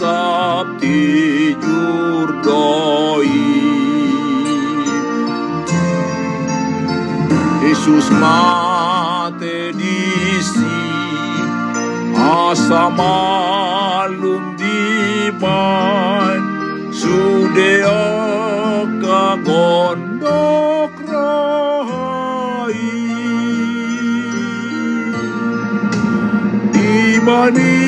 Sabti jurdoi. Yesus mate disi asa malum di ban sudeo kagondok rai. Ibanitung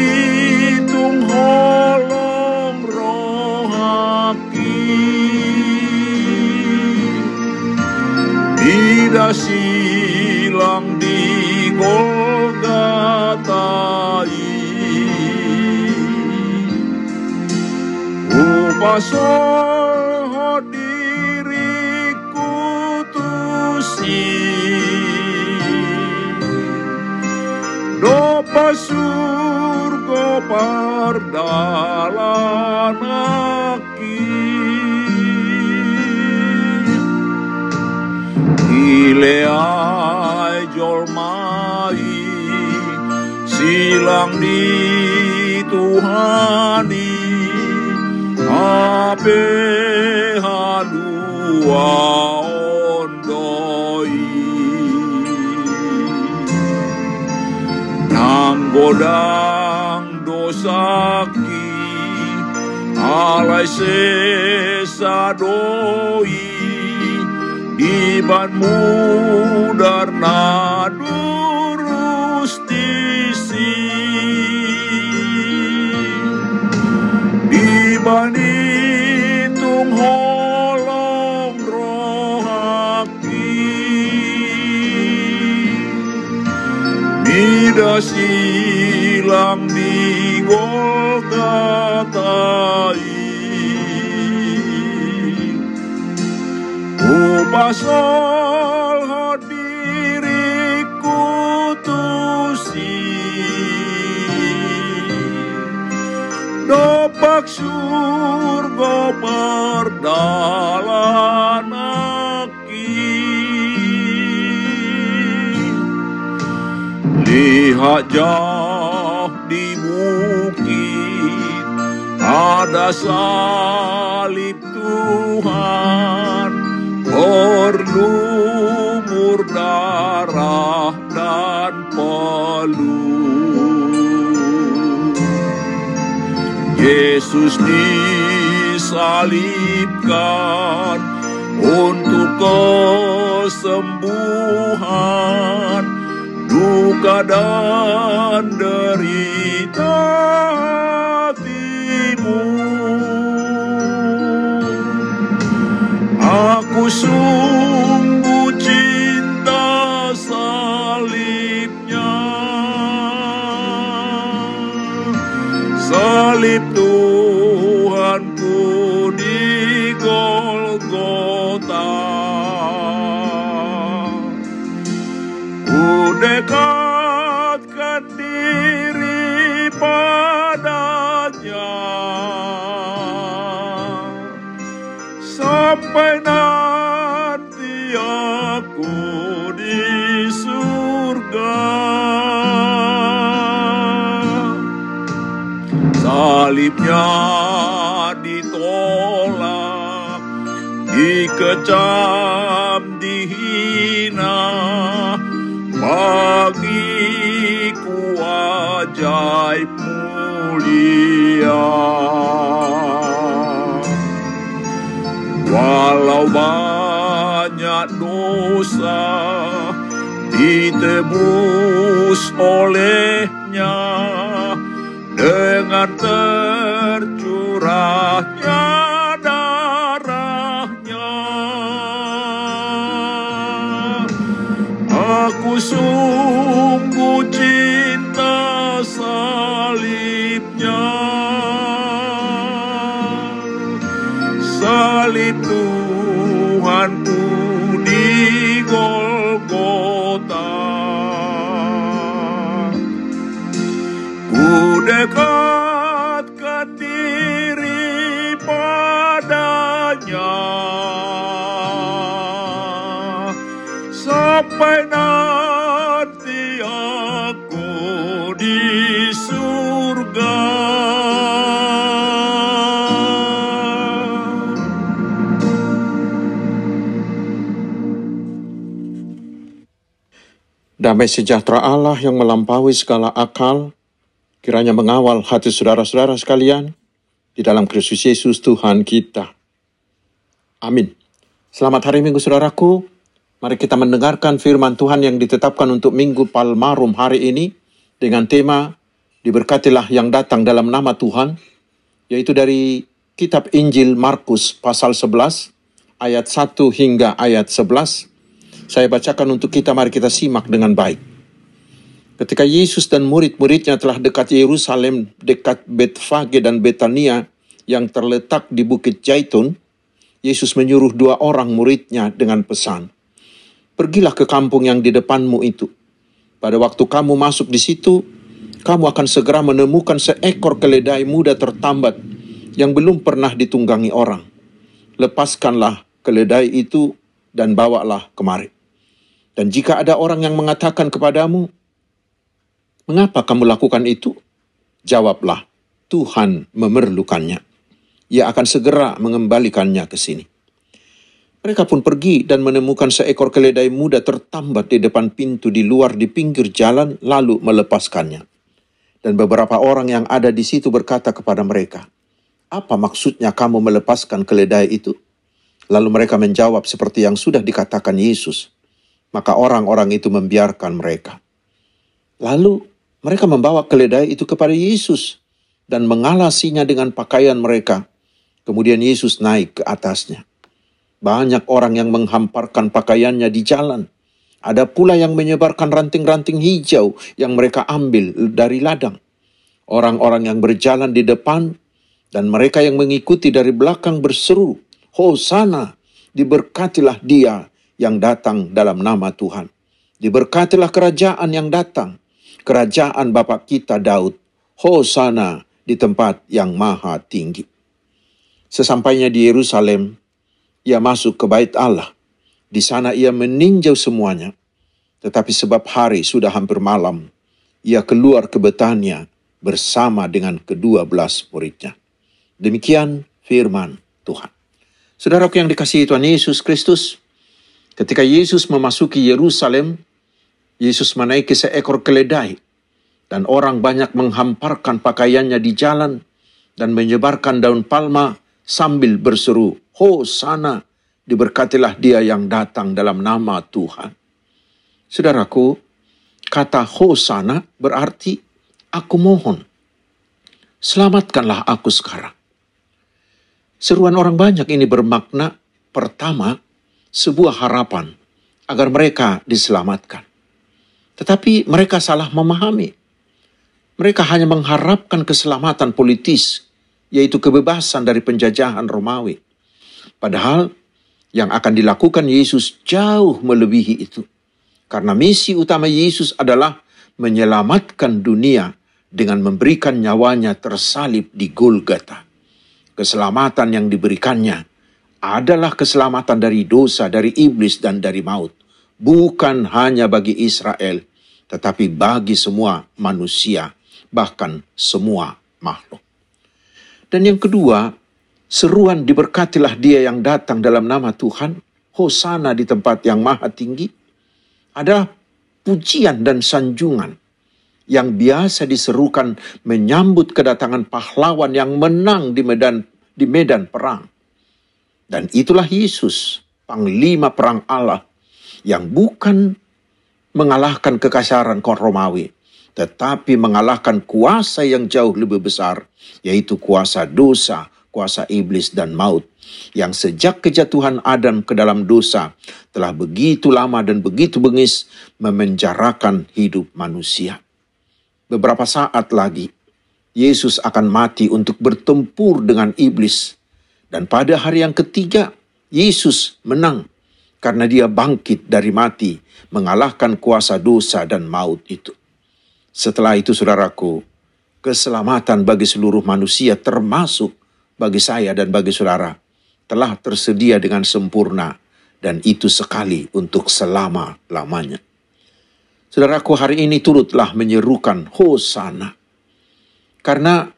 Tidak silang di Golgatai Upasol diriku tusi. Dopa surga pardalan Ileai jolmai silang di Tuhani. Ape halua ondoi. Nanggodang dosaki alai sesadoi diban mudar nadurus disi dibanitung holong rohaki Mida silang di Golgatai Upasal hadiriku tusi. Dopak surga perdalan Lihat jauh di bukit Ada salib Berlumur darah dan peluh Yesus disalibkan untuk kesembuhan duka dan Golgota. Ku dekatkan diri padanya sampai nanti aku di surga salibnya dikecam, dihina, bagiku ajaib mulia. Walau banyak dosa ditebus olehnya dengan tercurahnya sampai nanti aku di surga. Damai sejahtera Allah yang melampaui segala akal, kiranya mengawal hati saudara-saudara sekalian di dalam Kristus Yesus Tuhan kita. Amin. Selamat hari Minggu saudaraku. Mari kita mendengarkan firman Tuhan yang ditetapkan untuk Minggu Palmarum hari ini dengan tema Diberkatilah yang datang dalam nama Tuhan, yaitu dari kitab Injil Markus pasal 11 ayat 1 hingga ayat 11 saya bacakan untuk kita, mari kita simak dengan baik. Ketika Yesus dan murid-muridnya telah dekat Yerusalem, dekat Betfage dan Betania yang terletak di Bukit Jaitun, Yesus menyuruh dua orang muridnya dengan pesan, Pergilah ke kampung yang di depanmu itu. Pada waktu kamu masuk di situ, kamu akan segera menemukan seekor keledai muda tertambat yang belum pernah ditunggangi orang. Lepaskanlah keledai itu dan bawalah kemari. Dan jika ada orang yang mengatakan kepadamu, "Mengapa kamu lakukan itu?" Jawablah, "Tuhan memerlukannya. Ia akan segera mengembalikannya ke sini." Mereka pun pergi dan menemukan seekor keledai muda tertambat di depan pintu di luar di pinggir jalan, lalu melepaskannya. Dan beberapa orang yang ada di situ berkata kepada mereka, "Apa maksudnya kamu melepaskan keledai itu?" Lalu mereka menjawab seperti yang sudah dikatakan Yesus. Maka orang-orang itu membiarkan mereka. Lalu mereka membawa keledai itu kepada Yesus dan mengalasinya dengan pakaian mereka. Kemudian Yesus naik ke atasnya. Banyak orang yang menghamparkan pakaiannya di jalan. Ada pula yang menyebarkan ranting-ranting hijau yang mereka ambil dari ladang. Orang-orang yang berjalan di depan dan mereka yang mengikuti dari belakang berseru, Hosana, diberkatilah dia yang datang dalam nama Tuhan. Diberkatilah kerajaan yang datang, kerajaan Bapak kita Daud. Hosana di tempat yang maha tinggi. Sesampainya di Yerusalem, ia masuk ke bait Allah. Di sana ia meninjau semuanya. Tetapi sebab hari sudah hampir malam, ia keluar ke Betania bersama dengan kedua belas muridnya. Demikian firman Tuhan. Saudaraku yang dikasihi Tuhan Yesus Kristus, Ketika Yesus memasuki Yerusalem, Yesus menaiki seekor keledai, dan orang banyak menghamparkan pakaiannya di jalan dan menyebarkan daun palma sambil berseru, Hosana, diberkatilah dia yang datang dalam nama Tuhan. Saudaraku, kata Hosana berarti aku mohon. Selamatkanlah aku sekarang. Seruan orang banyak ini bermakna pertama, sebuah harapan agar mereka diselamatkan. Tetapi mereka salah memahami. Mereka hanya mengharapkan keselamatan politis, yaitu kebebasan dari penjajahan Romawi. Padahal yang akan dilakukan Yesus jauh melebihi itu. Karena misi utama Yesus adalah menyelamatkan dunia dengan memberikan nyawanya tersalib di Golgata. Keselamatan yang diberikannya adalah keselamatan dari dosa, dari iblis, dan dari maut. Bukan hanya bagi Israel, tetapi bagi semua manusia, bahkan semua makhluk. Dan yang kedua, seruan diberkatilah dia yang datang dalam nama Tuhan, Hosana di tempat yang maha tinggi, adalah pujian dan sanjungan yang biasa diserukan menyambut kedatangan pahlawan yang menang di medan di medan perang. Dan itulah Yesus, panglima perang Allah, yang bukan mengalahkan kekasaran kaum Romawi, tetapi mengalahkan kuasa yang jauh lebih besar, yaitu kuasa dosa, kuasa iblis dan maut, yang sejak kejatuhan Adam ke dalam dosa telah begitu lama dan begitu bengis memenjarakan hidup manusia. Beberapa saat lagi, Yesus akan mati untuk bertempur dengan iblis Dan pada hari yang ketiga, Yesus menang karena dia bangkit dari mati, mengalahkan kuasa dosa dan maut itu. Setelah itu, saudaraku, keselamatan bagi seluruh manusia, termasuk bagi saya dan bagi saudara, telah tersedia dengan sempurna, dan itu sekali untuk selama-lamanya. Saudaraku, hari ini turutlah menyerukan Hosana. Karena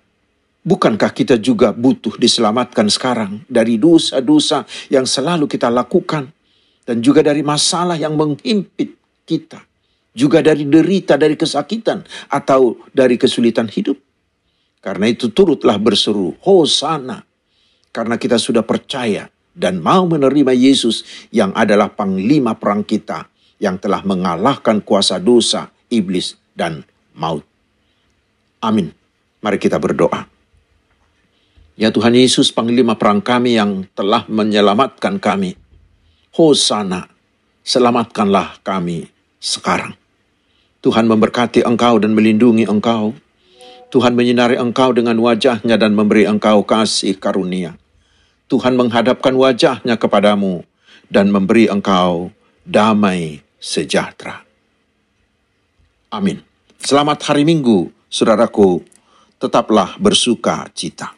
bukankah kita juga butuh diselamatkan sekarang dari dosa-dosa yang selalu kita lakukan dan juga dari masalah yang menghimpit kita, juga dari derita, dari kesakitan atau dari kesulitan hidup. Karena itu turutlah berseru, Hosana. Karena kita sudah percaya dan mau menerima Yesus yang adalah panglima perang kita yang telah mengalahkan kuasa dosa, iblis, dan maut. Amin. Mari kita berdoa. Ya Tuhan Yesus, panglima perang kami yang telah menyelamatkan kami. Hosana, selamatkanlah kami sekarang. Tuhan memberkati engkau dan melindungi engkau. Tuhan menyinari engkau dengan wajahnya dan memberi engkau kasih karunia. Tuhan menghadapkan wajahnya kepadamu dan memberi engkau damai sejahtera. Amin. Selamat hari Minggu, saudaraku. Tetaplah bersuka cita.